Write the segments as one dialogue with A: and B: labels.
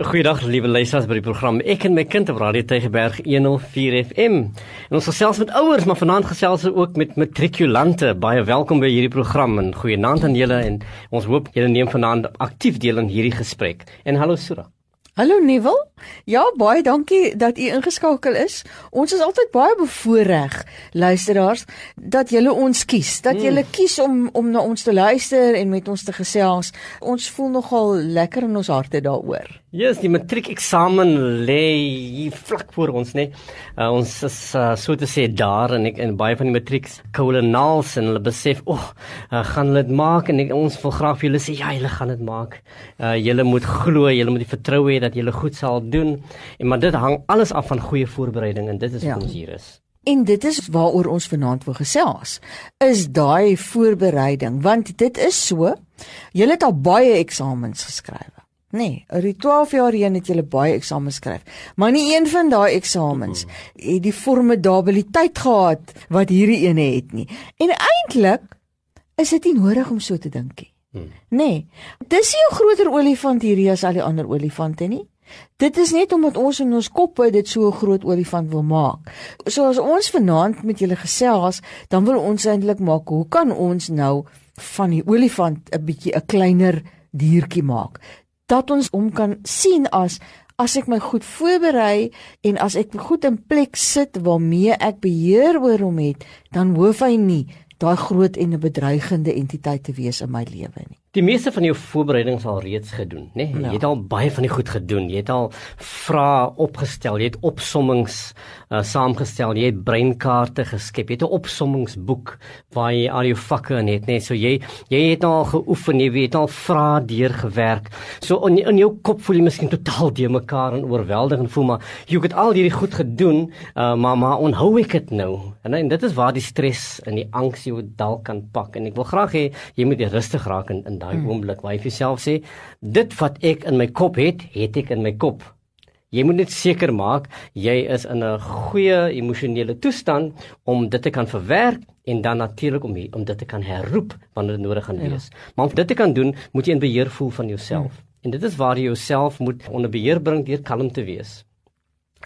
A: Goeiedag liewe luisters by die program Ek en my kind op Radio Tygerberg 104 FM. En ons gesels met ouers, maar vanaand gesels ons ook met matrikulante. Baie welkom by hierdie program en goeienaand aan julle en ons hoop julle neem vanaand aktief deel in hierdie gesprek. En hallo Sura.
B: Hallo Nieuwel. Ja, baie dankie dat u ingeskakel is. Ons is altyd baie bevoorreg luisteraars dat julle ons kies, dat hmm. julle kies om om na ons te luister en met ons te gesels. Ons voel nogal lekker in ons harte daaroor.
A: Ja, yes, die matriekeksamen lê hier vlak voor ons, né? Nee. Uh, ons is uh, so te sê daar en ek en baie van die matrieks kolonels en hulle besef, "Ag, oh, uh, gaan hulle dit maak?" En ek, ons wil graag vir julle sê, "Ja, julle gaan dit maak. Uh, julle moet glo, julle moet die vertroue hê dat julle goed sal doen." En maar dit hang alles af van goeie voorbereiding en dit is ja. ons hier is.
B: En dit is waaroor ons vanaand wil gesels. Is daai voorbereiding, want dit is so, julle het al baie eksamens geskryf. Nee, oor die 12 jaar heen het jy baie eksamens geskryf, maar nie een van daai eksamens het die formidabiliteit gehad wat hierdie ene het nie. En eintlik is dit nie nodig om so te dink nie. Hmm. Nee, dis nie 'n groter olifant hierdie as al die ander olifante nie. Dit is net omdat ons in ons koppe dit so 'n groot olifant wil maak. So as ons vanaand met julle gesels, dan wil ons eintlik maak, hoe kan ons nou van die olifant 'n bietjie 'n kleiner diertjie maak? Dat ons hom kan sien as as ek my goed voorberei en as ek goed in plek sit waarmee ek beheer oor hom het, dan hoef hy nie daai groot en 'n bedreigende entiteit te wees in my lewe nie.
A: Die meeste van jou voorbereidings al reeds gedoen, né? Nee? Ja. Jy het al baie van die goed gedoen. Jy het al vrae opgestel, jy het opsommings uh, saamgestel, jy het breinkaarte geskep, jy het 'n opsommingsboek waar jy al jou vakke in het, né? Nee? So jy jy het al geoefen, jy weet al vrae deurgewerk. So in, in jou kop voel jy miskien totaal de mekaar en oorweldigend en voel maar jy het al hierdie goed gedoen, uh, maar maar onhou ek dit nou? En, en dit is waar die stres en die angs jou dalk kan pak en ek wil graag hê jy moet rustig raak in, in daai mm. oomblik waar jy vir jouself sê dit wat ek in my kop het, het ek in my kop. Jy moet net seker maak jy is in 'n goeie emosionele toestand om dit te kan verwerk en dan natuurlik om om dit te kan herroep wanneer dit nodig gaan ja. wees. Ja. Maar om dit te kan doen, moet jy in beheer voel van jouself. Mm. En dit is waar jy jouself moet onder beheer bring deur kalm te wees.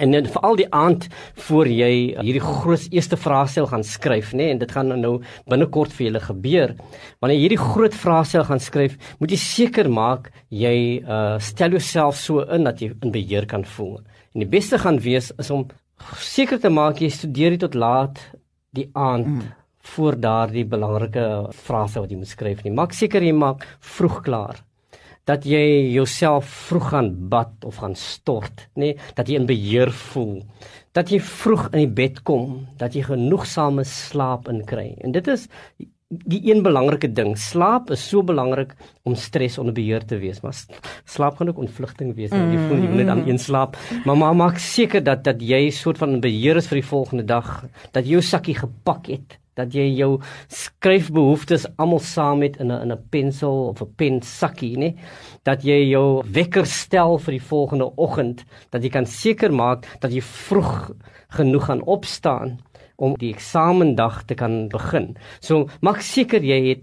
A: En dan veral die aand voor jy hierdie groot eerste vraestel gaan skryf, nê, nee, en dit gaan nou binnekort vir julle gebeur. Wanneer jy hierdie groot vraestel gaan skryf, moet jy seker maak jy uh stel jouself so in dat jy in beheer kan voel. En die beste gaan wees is om seker te maak jy studeer dit tot laat die aand mm. voor daardie belangrike vraestel wat jy moet skryf nie. Maak seker jy maak vroeg klaar dat jy jouself vroeg gaan bad of gaan stort, nê, nee, dat jy in beheer voel, dat jy vroeg in die bed kom, dat jy genoegsame slaap inkry. En dit is die een belangrike ding. Slaap is so belangrik om stres onder beheer te wees, maar slaap kan ook ontvlugting wees. Mm. Jy voel jy wil net aan een slaap, maar maar maak seker dat dat jy soort van beheer is vir die volgende dag, dat jy jou sakkie gepak het dat jy jou skryfbehoeftes almal saam het in 'n in 'n pensel of 'n pen sakkie, nê? Dat jy jou wekker stel vir die volgende oggend, dat jy kan seker maak dat jy vroeg genoeg gaan opstaan om die eksamendag te kan begin. So maak seker jy het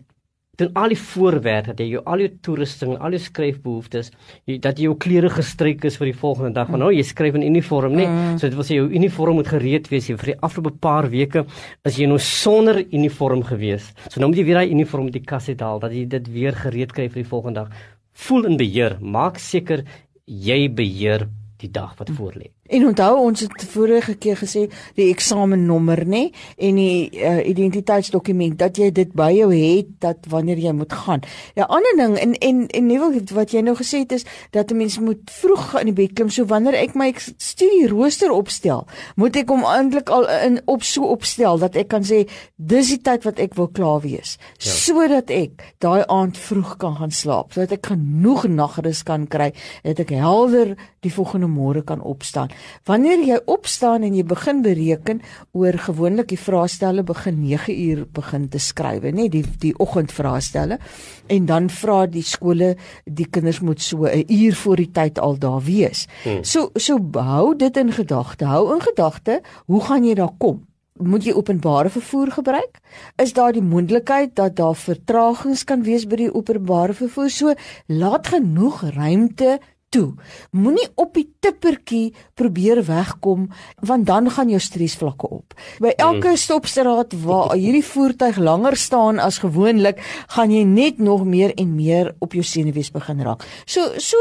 A: doen al die voorwerk dat jy jou al jou toerusting, al jou skryfbehoeftes, jy, dat jy jou klere gestryk is vir die volgende dag. Want nou jy skryf in uniform, nee. Mm. So dit wil sê jou uniform moet gereed wees. Jy vir die afgelope paar weke is jy nou sonder uniform gewees. So nou moet jy weer daai uniform uit die kas uithaal dat jy dit weer gereed kry vir die volgende dag. Voel in beheer. Maak seker jy beheer die dag wat voor lê.
B: En onthou ons het vorige keer gesê die eksamennommer nê en die uh, identiteitsdokument dat jy dit by jou het dat wanneer jy moet gaan. Ja ander ding en en en nie wat jy nou gesê het is dat 'n mens moet vroeg in die bed klim so wanneer ek my studie rooster opstel, moet ek hom eintlik al in op so opstel dat ek kan sê dis die tyd wat ek wil klaar wees ja. sodat ek daai aand vroeg kan gaan slaap sodat ek genoeg nagrus kan kry dat ek helder die volgende môre kan opstaan. Wanneer jy opstaan en jy begin bereken oor gewoonlik die vraestelle begin 9 uur begin te skryf, nê, die die oggendvraestelle en dan vra die skole die kinders moet so 'n uur voor die tyd al daar wees. Hmm. So so hou dit in gedagte. Hou in gedagte, hoe gaan jy daar kom? Moet jy openbare vervoer gebruik? Is daar die moontlikheid dat daar vertragings kan wees by die openbare vervoer? So laat genoeg ruimte toe. Moenie op die tippertjie probeer wegkom want dan gaan jou stresvlakke op. By elke hmm. stopstraat waar hierdie voertuig langer staan as gewoonlik, gaan jy net nog meer en meer op jou senuwees begin raak. So so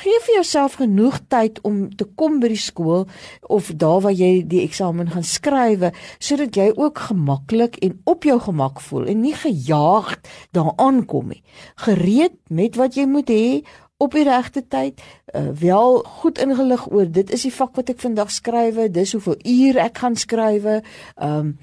B: gee vir jouself genoeg tyd om te kom by die skool of daar waar jy die eksamen gaan skryf sodat jy ook gemaklik en op jou gemak voel en nie gejaag daaraan kom nie. Gereed met wat jy moet hê op die regte tyd, uh, wel goed ingelig oor dit is die vak wat ek vandag skrywe, dis hoeveel ure ek gaan skrywe, ehm um,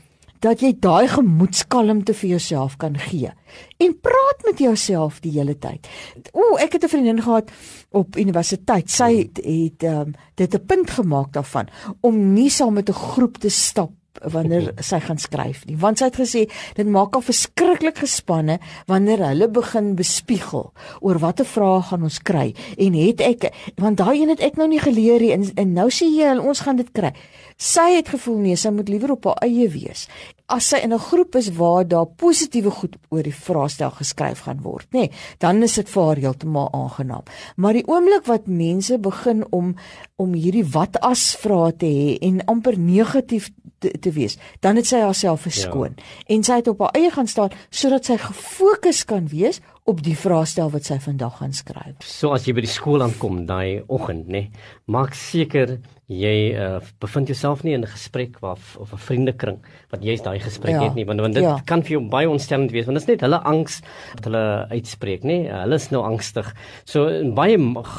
B: dat jy daai gemoedskalmte vir jouself kan gee. En praat met jouself die hele tyd. O, ek het 'n vriendin gehad op universiteit. Sy het het um, dit 'n punt gemaak daarvan om nie saam met 'n groep te stap wanneer sy gaan skryf nie. Want sy het gesê dit maak al verskriklik gespanne wanneer hulle begin bespiegel oor watter vrae gaan ons kry. En het ek want daai een het ek nou nie geleer nie en, en nou sê jy ons gaan dit kry. Sy het gevoel nee sy moet liewer op haar eie wees as sy in 'n groep is waar daar positiewe goed oor die vraestel geskryf gaan word nê dan is dit vir haar heeltemal aangenaam maar die oomblik wat mense begin om om hierdie wat as vrae te hê en amper negatief te, te wees, dan het sy haarself verskoon ja. en sy het op haar eie gaan staan sodat sy gefokus kan wees op die vraestel wat sy vandag gaan skryf.
A: So as jy by die skool aankom daai oggend, nê, maak seker jy uh, bevind jouself nie in 'n gesprek waar of 'n vriendekring wat jy's daai gesprek ja. het nie want want dit ja. kan vir jou baie ontstellend wees want dit is net hulle angs wat hulle uitspreek nê hulle is nou angstig so baie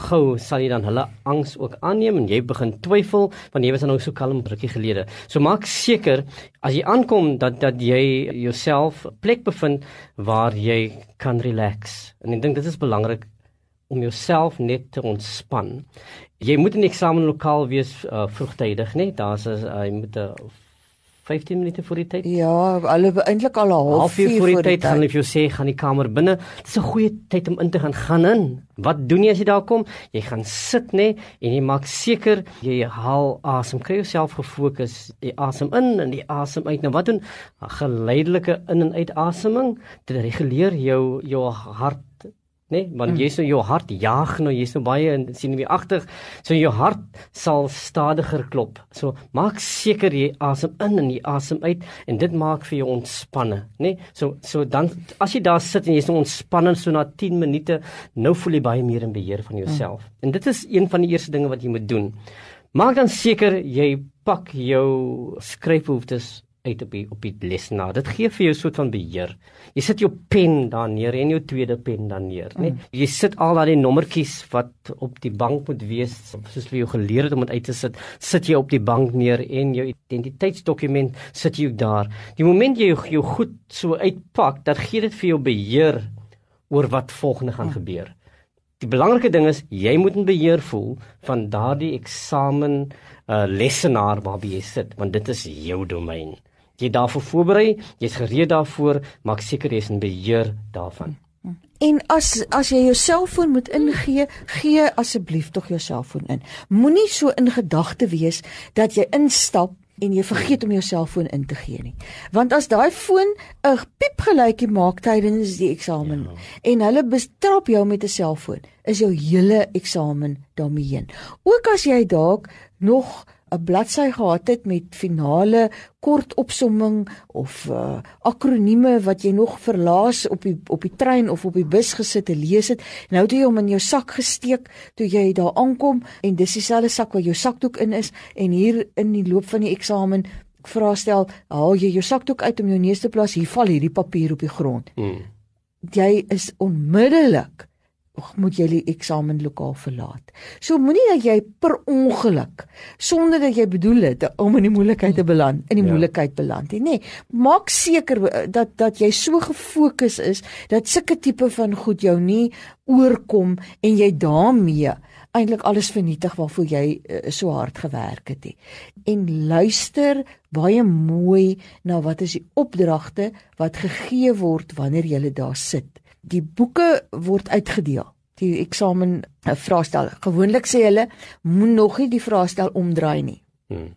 A: gou sal jy dan hulle angs ook aanneem en jy begin twyfel want jy was nou so kalm rukkie gelede so maak seker as jy aankom dat dat jy jouself plek bevind waar jy kan relax en ek dink dit is belangrik om jouself net te ontspan Jy moet in die eksamenlokaal wees uh, vroegtydig? Nee? Daar's uh, jy moet 'n uh, 15 minute voor die tyd.
B: Ja, hulle eintlik al 'n halfuur
A: voor die tyd gaan hulle vir jou sê gaan die kamer binne. Dis 'n goeie tyd om in te gaan gaan in. Wat doen jy as jy daar kom? Jy gaan sit nê nee, en jy maak seker jy haal asem. Kry jouself gefokus. Jy asem in en jy asem uit. Nou wat doen? Geleidelike in en uit aseming. Dit reguleer jou jou hart nê nee? want mm. jy's nou jou hart jaag nou jy's nou baie en sien weer agter so jou hart sal stadiger klop so maak seker jy asem in en jy asem uit en dit maak vir jou ontspanne nê nee? so so dan as jy daar sit en jy's nou ontspanne so na 10 minute nou voel jy baie meer in beheer van jouself mm. en dit is een van die eerste dinge wat jy moet doen maak dan seker jy pak jou skryfbehoeftes uit op die op die lesenaar. Dit gee vir jou 'n soort van beheer. Jy sit jou pen daar neer en jou tweede pen dan neer, né? Mm. Jy sit al daai nommertjies wat op die bank moet wees, soos vir jou geleer het om dit uit te sit, sit jy op die bank neer en jou identiteitsdokument sit jy daar. Die oomblik jy jou, jou goed so uitpak, dan gee dit vir jou beheer oor wat volgende gaan mm. gebeur. Die belangrike ding is jy moet in beheer voel van daardie eksamen uh, lesenaar waarby jy sit, want dit is jou domein jy daarvoor voorberei, jy's gereed daarvoor, maak seker jy's in beheer daarvan.
B: En as as jy jou selfoon moet ingee, gee asseblief tog jou selfoon in. Moenie so in gedagte wees dat jy instap en jy vergeet om jou selfoon in te gee nie. Want as daai foon 'n piepgeluidjie maak tydens die eksamen ja. en hulle bestrap jou met 'n selfoon, is jou hele eksamen daarmee heen. Ook as jy dalk nog 'n bladsy gehad het met finale kort opsomming of uh, akronieme wat jy nog verlaas op die op die trein of op die bus gesit te lees het. Nou het jy hom in jou sak gesteek toe jy daar aankom en dis dieselfde sak waar jou sakdoek in is en hier in die loop van die eksamen vra stel, haal jy jou sakdoek uit om jou neus te plaas, hier val hierdie papier op die grond. Hmm. Jy is onmiddellik moet jy die eksamenlokaal verlaat. So moenie dat jy per ongeluk sonder dat jy bedoel het om in die moeilikheid te beland, in die ja. moeilikheid beland nie. Nee, maak seker dat dat jy so gefokus is dat sulke tipe van goed jou nie oorkom en jy daarmee eintlik alles vernietig waarvoor jy uh, so hard gewerk het. He. En luister baie mooi na wat is die opdragte wat gegee word wanneer jy daar sit die boeke word uitgedeel. Die eksamen eh, vraestel. Gewoonlik sê hulle moet nog nie die vraestel omdraai nie. Hmm.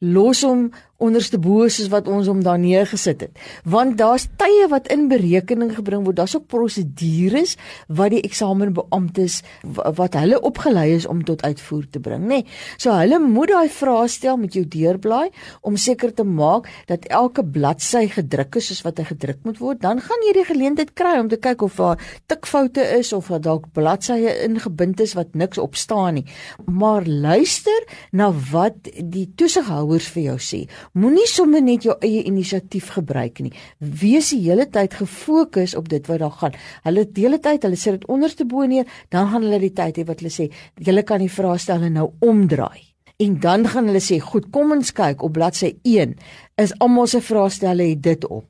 B: Los hom onderste bo soos wat ons hom daar neergesit het. Want daar's tye wat in berekening gebring word. Daar's ook prosedures wat die eksamenbeamptes wat hulle opgelei is om tot uitvoer te bring, nê. Nee. So hulle moet daai vrae stel met jou deurblaai om seker te maak dat elke bladsy gedruk is soos wat hy gedruk moet word. Dan gaan jy die geleentheid kry om te kyk of daar tikfoute is of dat dalk bladsye ingebind is wat niks op staan nie. Maar luister na wat die toesighouers vir jou sê. Moenie sommer net jou eie inisiatief gebruik nie. Wees die hele tyd gefokus op dit wat daar gaan. Hulle die hele tyd, hulle sit dit onderste bo neer, dan gaan hulle die tyd hê wat hulle sê, julle kan die vrae stel en nou omdraai. En dan gaan hulle sê, "Goed, kom ons kyk op bladsy 1. Is almal se vraestelle het dit op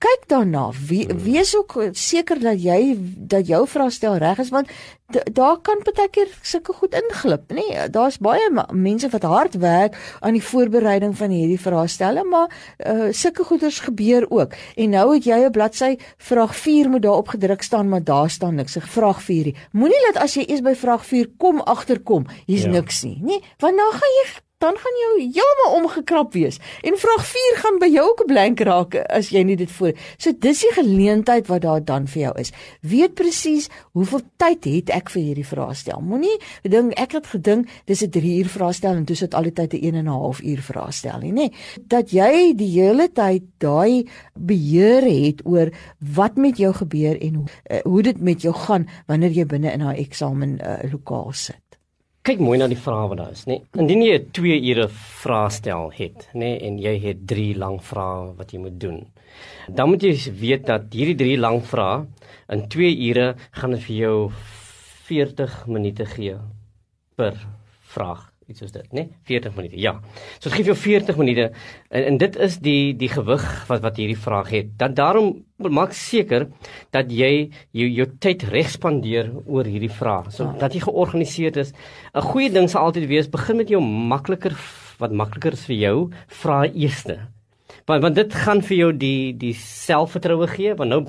B: kyk daarna. Wie, hmm. wees ook seker dat jy dat jou vraestel reg is want daar kan baie keer sulke goed inglip, nê? Nee, Daar's baie mense wat hard werk aan die voorbereiding van hierdie vraestelle, maar uh, sulke goeders gebeur ook. En nou het jy 'n bladsy vraag 4 moet daar opgedruk staan, maar daar staan niks. Ek vraag 4. Moenie laat as jy eers by vraag 4 kom agterkom, hier's ja. niks nie, nê? Want nou gaan jy dan gaan jou heeltemal omgekrap wees. En vraag 4 gaan by jou ook 'n blank raak as jy nie dit voor. So dis die geleentheid wat daar dan vir jou is. Weet presies hoeveel tyd het ek vir hierdie vraestel. Moenie dink ek het gedink dis 'n 3 uur vraestel en dis dit al die tyd 'n 1 en 'n half uur vraestel nie, nê. Dat jy die hele tyd daai beheer het oor wat met jou gebeur en hoe, uh, hoe dit met jou gaan wanneer jy binne in daai eksamen uh, lokaal sit
A: kyk mooi na die vrae wat daar is, nê. Nee. Indien jy 'n 2 ure vraestel het, nê, nee, en jy het 3 lang vrae wat jy moet doen. Dan moet jy weet dat hierdie 3 lang vrae in 2 ure gaan vir jou 40 minute gee per vraag iets soos dit, né? Nee? 40 minute. Ja. So dit gee jou 40 minute en, en dit is die die gewig wat wat hierdie vraag het. Dan daarom maak seker dat jy jou jou tyd reg spandeer oor hierdie vraag. So ja. dat jy georganiseerd is. 'n Goeie ding sal altyd wees begin met jou makliker wat makliker is vir jou, vra eers. Want want dit gaan vir jou die die selfvertroue gee want nou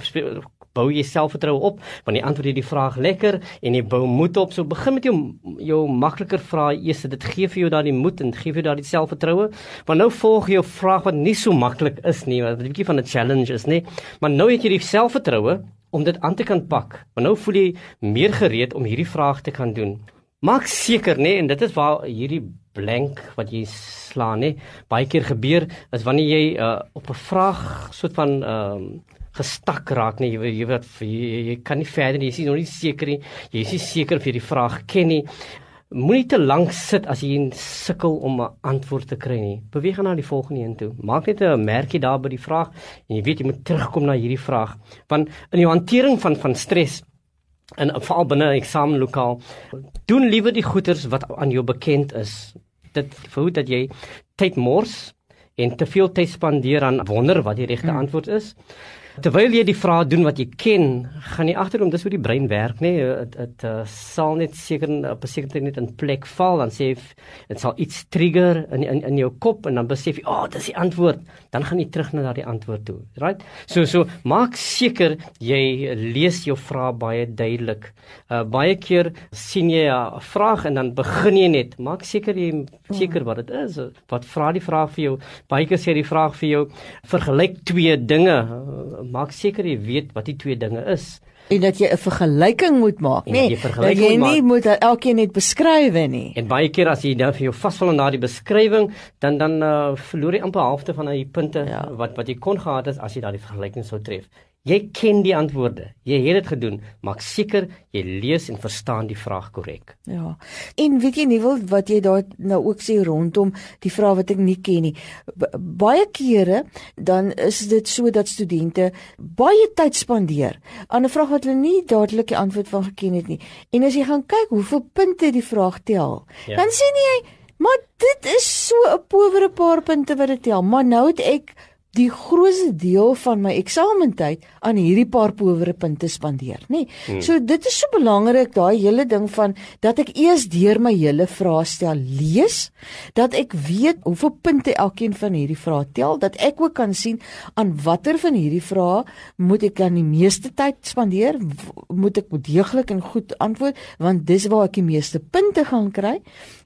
A: bou jy selfvertroue op? Want jy antwoord hierdie vraag lekker en jy bou moed op. So begin met jou jou makliker vrae eers dit gee vir jou daardie moed en gee vir jou daardie selfvertroue. Want nou volg jy 'n vraag wat nie so maklik is nie wat 'n bietjie van 'n challenge is nê maar nou het jy die selfvertroue om dit aan te kan pak. Want nou voel jy meer gereed om hierdie vraag te kan doen. Maak seker nê en dit is waar hierdie blank wat jy slaan nê baie keer gebeur is wanneer jy uh, op 'n vraag soort van ehm uh, gestak raak nie. Jy jy wat jy, jy kan nie verder nie. Jy is nog nie seker nie. Jy is nie seker of jy die vraag ken nie. Moenie te lank sit as jy sukkel om 'n antwoord te kry nie. Beweeg na die volgende een toe. Maak net 'n merkie daar by die vraag en jy weet jy moet terugkom na hierdie vraag. Want in jou hantering van van stres en veral binne 'n eksamenlokaal, doen liewer die goeters wat aan jou bekend is. Dit verhoed dat jy tyd mors en te veel tyd spandeer aan wonder wat die regte hmm. antwoord is. Terwyl jy die vrae doen wat jy ken, gaan jy agterom dis hoe die brein werk, nê? Nee? Dit uh, sal net seker op 'n sekere tyd net in plek val dan sê dit sal iets trigger in in in jou kop en dan besef jy, "Ag, oh, dis die antwoord." Dan gaan jy terug na daardie antwoord toe. Right? So so maak seker jy lees jou vrae baie duidelik. Uh baie keer sien jy 'n vraag en dan begin jy net. Maak seker jy seker wat dit is. Wat vra die vraag vir jou? Baie keer sê die vraag vir jou vergelyk twee dinge maak seker jy weet wat die twee dinge is.
B: En dat jy 'n vergelyking moet maak nê nee, dat jy nie moet elkeen net beskryf nie.
A: En baie keer as jy dan vir jou vasval aan daardie beskrywing dan dan uh, verloor jy amper halfte van daai punte ja. wat wat jy kon gehad het as jy daardie vergelyking sou tref Jy ken die antwoorde. Jy het dit gedoen. Maak seker jy lees en verstaan die vraag korrek.
B: Ja. En weet jy nie wat jy daar nou ook sê rondom die vrae wat ek nie ken nie. Baie kere dan is dit so dat studente baie tyd spandeer aan 'n vraag wat hulle nie dadelik die antwoord van geken het nie. En as jy gaan kyk hoeveel punte die vraag tel, ja. dan sien jy, maar dit is so 'n powere paar punte wat dit tel. Maar nou het ek die grootste deel van my eksamentyd aan hierdie paar powere punte spandeer, nê. Nee. Hmm. So dit is so belangrik daai hele ding van dat ek eers deur my hele vraestel lees, dat ek weet hoeveel punte elkeen van hierdie vrae tel, dat ek ook kan sien aan watter van hierdie vrae moet ek dan die meeste tyd spandeer, moet ek deeglik en goed antwoord, want dis waar ek die meeste punte gaan kry.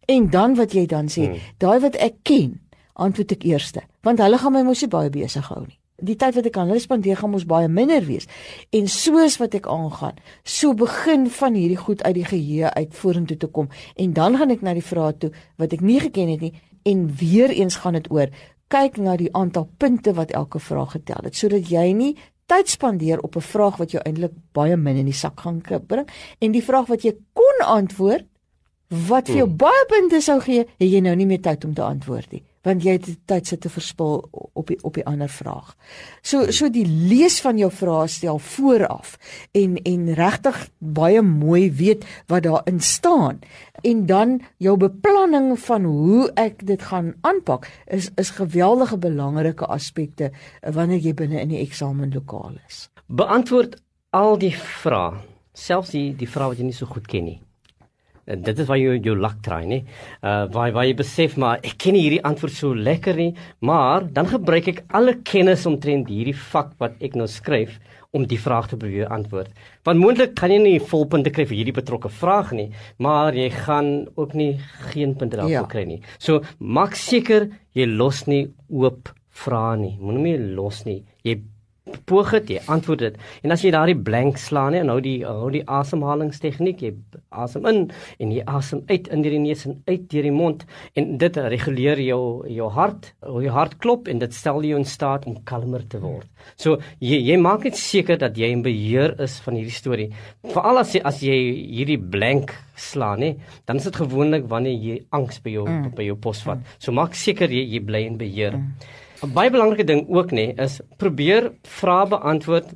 B: En dan wat jy dan sê, hmm. daai wat ek ken, antwoord ek eerste, want hulle gaan my mos nie baie besig hou nie. Die tyd wat ek aan hulle spandeer gaan mos baie minder wees. En soos wat ek aangaan, so begin van hierdie goed uit die geheue uit vorentoe te kom en dan gaan ek na die vrae toe wat ek nie geken het nie en weer eens gaan dit oor kyk na die aantal punte wat elke vraag getel het sodat jy nie tyd spandeer op 'n vraag wat jou eintlik baie min in die sak gaan bring en die vraag wat jy kon antwoord wat vir jou hmm. baie punte sou gee, het jy nou nie meer tyd om te antwoord nie want jy het tyd sit te verspil op die op die ander vraag. So hmm. so die lees van jou vrae stel vooraf en en regtig baie mooi weet wat daarin staan en dan jou beplanning van hoe ek dit gaan aanpak is is geweldige belangrike aspekte wanneer jy binne in die eksamenlokaal is.
A: Beantwoord al die vrae, selfs die die vrae wat jy nie so goed ken nie. En dit is waar jy jou luck try, nê? Uh waar waar jy besef maar ek ken hierdie antwoord so lekker nie, maar dan gebruik ek alle kennis omtrent hierdie vak wat ek nou skryf om die vraag te probeer antwoord. Want moontlik kan jy nie volpunte kry vir hierdie betrokke vraag nie, maar jy gaan ook nie geen punte daarvoor ja. kry nie. So maak seker jy los nie oop vrae nie. Moenie meer los nie. Jy poog dit, jy antwoord dit. En as jy daardie blank slaan nie, nou die hou die asemhalingstegniek, jy asem in en jy asem uit in deur die neus en uit deur die mond en dit reguleer jou jou hart, hoe jou hart klop en dit stel jou in staat om kalmer te word. So jy jy maak net seker dat jy in beheer is van hierdie storie. Veral as jy as jy hierdie blank slaan nie, dan is dit gewoonlik wanneer jy angs by jou mm. by jou pos vat. Mm. So maak seker jy jy bly in beheer. Mm. 'n baie belangrike ding ook nê is probeer vrae beantwoord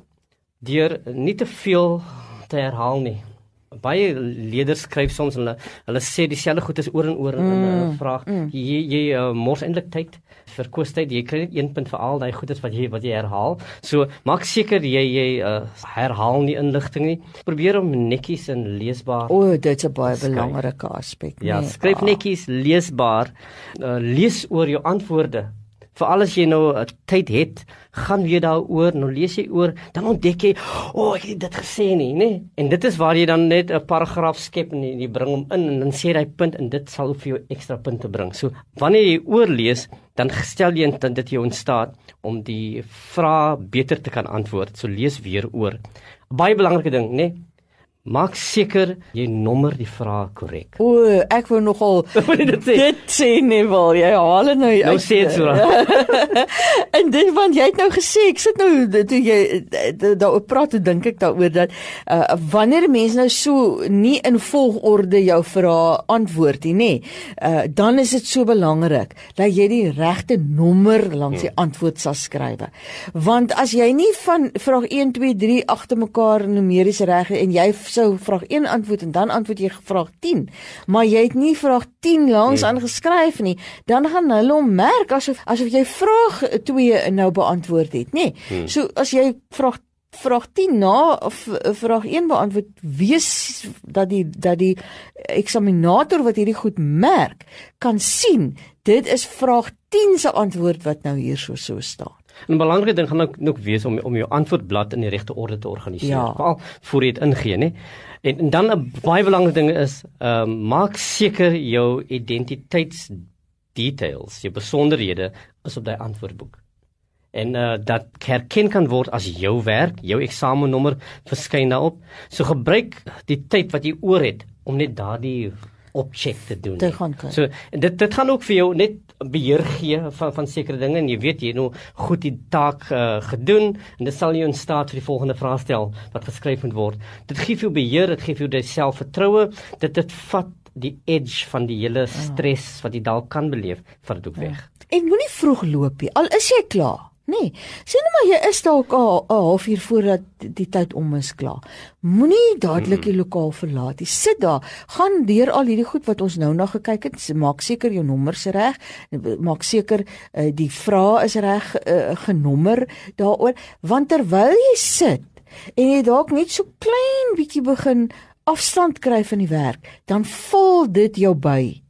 A: deur nie te veel te herhaal nie. Baie leerders skryf soms hulle hulle sê dieselfde goed as oor en oor mm, in 'n vraag. Mm. Jy jy uh, mors eintlik tyd vir kwestheid. Jy kry net een punt vir al daai goedes wat jy wat jy herhaal. So maak seker jy jy uh, herhaal nie inligting nie. Probeer om netjies en leesbaar.
B: O, oh, dit's 'n baie skryf. belangrike aspek.
A: Ja, nee. skryf ah. netjies, leesbaar. Uh, lees oor jou antwoorde Veral as jy nou uh, tyd het, gaan weer daaroor, nou lees jy oor, dan ontdek jy, o, oh, ek het dit gesê nie, nê? En dit is waar jy dan net 'n paragraaf skep en jy bring hom in en dan sê hy punt en dit sal vir jou ekstra punte bring. So, wanneer jy oorlees, dan gestel jy dan dit jou instaat om die vrae beter te kan antwoord. So lees weer oor. Baie belangrike ding, nê? Maak seker jy nommer die vrae korrek.
B: O, ek wou nogal dit sê. Dit sê nie wel, jy haal dit nou uit.
A: Nou sê dit so.
B: en dit want jy het nou gesê, ek sit nou toe jy daaroor praat, dink ek daaroor dat uh, wanneer mense nou so nie in volgorde jou vrae antwoord nie, nê, uh, dan is dit so belangrik dat jy die regte nommer langs die hmm. antwoord sal skryf. Want as jy nie van vraag 1 2 3 agter mekaar numeries reg en jy sou vraag 1 antwoord en dan antwoord jy vraag 10, maar jy het nie vraag 10 langs nee. aangeskryf nie, dan gaan hulle hom merk asof asof jy vraag 2 nou beantwoord het, nê? Nee. Hmm. So as jy vraag vraag 10 na of vraag 1 beantwoord, wees dat die dat die eksaminator wat hierdie goed merk, kan sien dit is vraag 10 se antwoord wat nou hier so so staan.
A: 'n Belangrike ding gaan ook nog wees om om jou antwoordblad in die regte orde te organiseer. Ja. Veral voor jy dit ingee, nê. En, en dan 'n baie belangrike ding is, ehm uh, maak seker jou identiteits details, jou besonderhede is op daai antwoordboek. En uh dat herken kan word as jou werk, jou eksamennommer verskyn daarop. So gebruik die tyd wat jy oor het om net daardie opcheck te doen.
B: Te gaan
A: kyk. So dit dit gaan ook vir jou net beheer gee van van sekere dinge en jy weet jy nou goed die taak uh, gedoen en dit sal jou in staat vir die volgende vraestel wat geskryf moet word. Dit gee vir jou beheer, dit gee vir jou die selfvertroue, dit dit vat die edge van die hele ja. stres wat jy dalk kan beleef vir dit ook weg. Ja.
B: En moenie vroeg loop nie. Al is jy klaar. Nee, sien nou maar jy is dalk 'n halfuur voordat die tyd om is klaar. Moenie dadelik die lokaal verlaat nie. Sit daar, gaan deur al hierdie goed wat ons nou na gekyk het. Maak seker jou nommers reg. Maak seker uh, die vrae is reg uh, genommer daaroor, want terwyl jy sit en jy dalk net so klein bietjie begin afstand kry van die werk, dan vul dit jou by.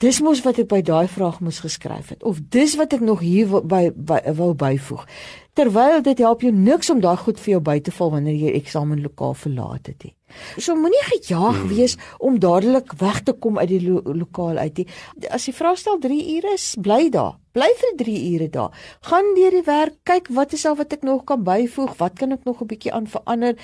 B: Dis mos wat ek by daai vraag moes geskryf het of dis wat ek nog hier by, by wou byvoeg. Terwyl dit help jou niks om daai goed vir jou by te val wanneer jy eksamenlokaal verlaat het nie. So moenie gejaag hmm. wees om dadelik weg te kom uit die lo lokaal uit nie. As die vraestel 3 ure is, bly daar. Bly vir 3 ure daar. Gaan deur die werk, kyk wat is al wat ek nog kan byvoeg, wat kan ek nog 'n bietjie aan verander?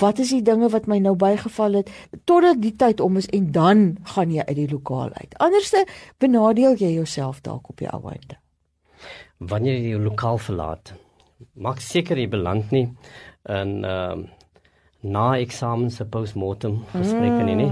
B: Wat is die dinge wat my nou bygeval het totdat die tyd om is en dan gaan jy uit die lokaal uit. Anderste benadeel jy jouself dalk op die ou einde.
A: Wanneer jy die lokaal verlaat, maak seker jy beland nie in ehm uh, na eksamen se postmortem gesprekke nie, nie.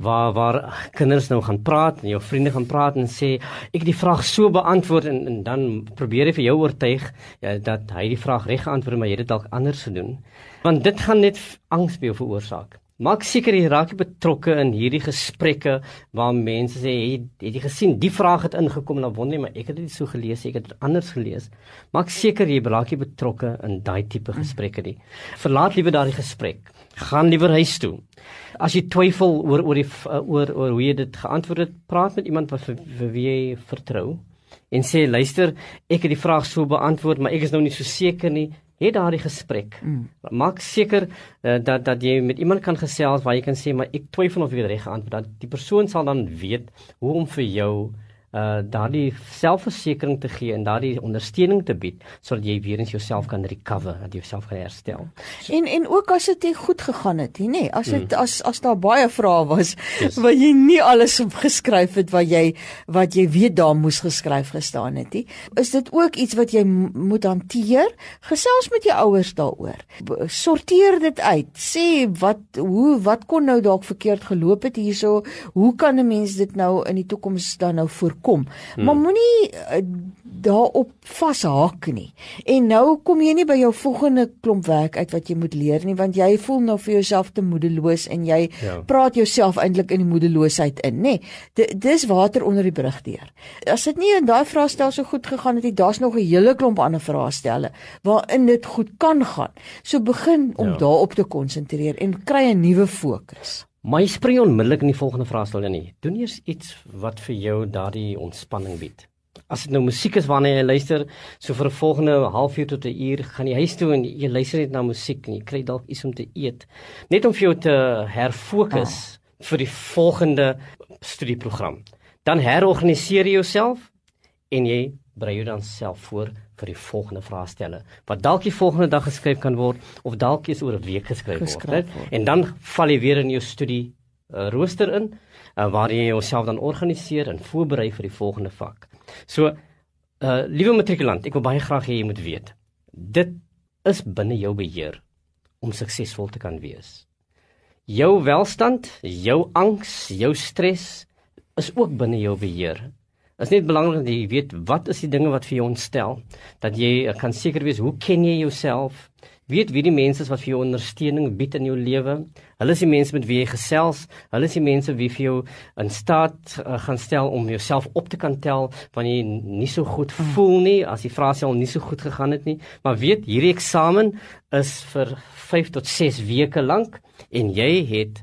A: Waar waar kinders nou gaan praat en jou vriende gaan praat en sê ek het die vraag so beantwoord en, en dan probeer hy vir jou oortuig ja, dat hy die vraag reg geantwoord maar jy het dit dalk anders gedoen. Want dit gaan net angs by jou veroorsaak Maak seker jy raak betrokke in hierdie gesprekke waar mense sê het, het jy gesien die vraag het ingekom en dan wonder jy maar ek het dit so gelees ek het dit anders gelees. Maak seker jy raak betrokke in daai tipe gesprekke nie. Verlaat liewer daardie gesprek. Gaan liewer huis toe. As jy twyfel oor oor die oor oor hoe jy dit geantwoord het, praat met iemand wat vir, vir wie jy vertrou en sê luister, ek het die vraag so beantwoord, maar ek is nou nie so seker nie het daardie gesprek. Mm. Maak seker uh, dat dat jy met iemand kan gesels waar jy kan sê maar ek twyfel of jy reg geantwoord het. Die persoon sal dan weet hoe om vir jou uh daardie selfversekering te gee en daardie ondersteuning te bied sodat jy weer eens jouself kan recover, dat jy jouself kan herstel.
B: So, en en ook as dit goed gegaan het, nê, nee, as dit mm. as as daar baie vrae was yes. wat jy nie alles opgeskryf het wat jy wat jy weet daar moes geskryf gestaan het nie, is dit ook iets wat jy moet hanteer. Gesels met jou ouers daaroor. Sorteer dit uit. Sê wat hoe wat kon nou dalk verkeerd geloop het hierso? Hoe kan 'n mens dit nou in die toekoms dan nou voor kom. Hmm. Maar moenie uh, daarop vashaak nie. En nou kom jy nie by jou volgende klomp werk uit wat jy moet leer nie want jy voel nou vir jouself te moedeloos en jy ja. praat jouself eintlik in die moedeloosheid in, nê. Dis water onder die brug deur. As dit nie in daai vraestel so goed gegaan het nie, daar's nog 'n hele klomp ander vraestelle waarin dit goed kan gaan. So begin om ja. daarop te konsentreer en kry 'n nuwe fokus.
A: Maar jy spring onmiddellik in die volgende vraestel in. Doen eers iets wat vir jou daardie ontspanning bied. As dit nou musiek is waarna jy luister, so vir 'n volgende halfuur tot 'n uur, gaan jy huis toe en jy luister net na musiek en jy kry dalk iets om te eet, net om vir jou te herfokus ah. vir die volgende studieprogram. Dan herorganiseer jy jouself en jy berei jou dan self voor vir die volgende vraestelle wat dalk die volgende dag geskryf kan word of dalk is oor 'n week geskryf word, word en dan val jy weer in jou studie uh, rooster in uh, waar jy jouself dan organiseer en voorberei vir die volgende vak. So uh liewe matrikulant, ek wil baie graag hê jy moet weet dit is binne jou beheer om suksesvol te kan wees. Jou welstand, jou angs, jou stres is ook binne jou beheer is net belangrik dat jy weet wat is die dinge wat vir jou ontstel? Dat jy eh, kan seker wees hoe ken jy jouself? Weet wie die mense is wat vir jou ondersteuning bied in jou lewe? Hulle is die mense met wie jy gesels. Hulle is die mense wie vir jou in staat uh, gaan stel om jouself op te kan tel wanneer jy nie so goed mm. voel nie as die vrae al nie so goed gegaan het nie. Maar weet hierdie eksamen is vir 5 tot 6 weke lank en jy het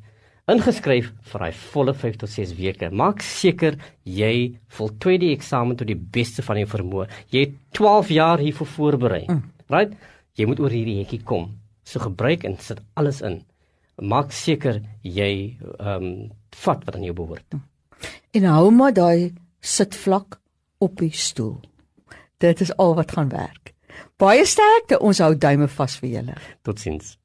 A: ingeskryf vir daai volle 5 tot 6 weke. Maak seker jy voltooi die eksamen tot die beste van jou vermoë. Jy het 12 jaar hiervoor voorberei. Mm. Right? Jy moet oor hierdie hekkie kom. So gebruik en sit alles in. Maak seker jy ehm um, vat wat aan jou behoort.
B: En hou maar daai sit vlak op die stoel. Dit is al wat gaan werk. Baie sterkte. Ons hou duime vas vir julle.
A: Totsiens.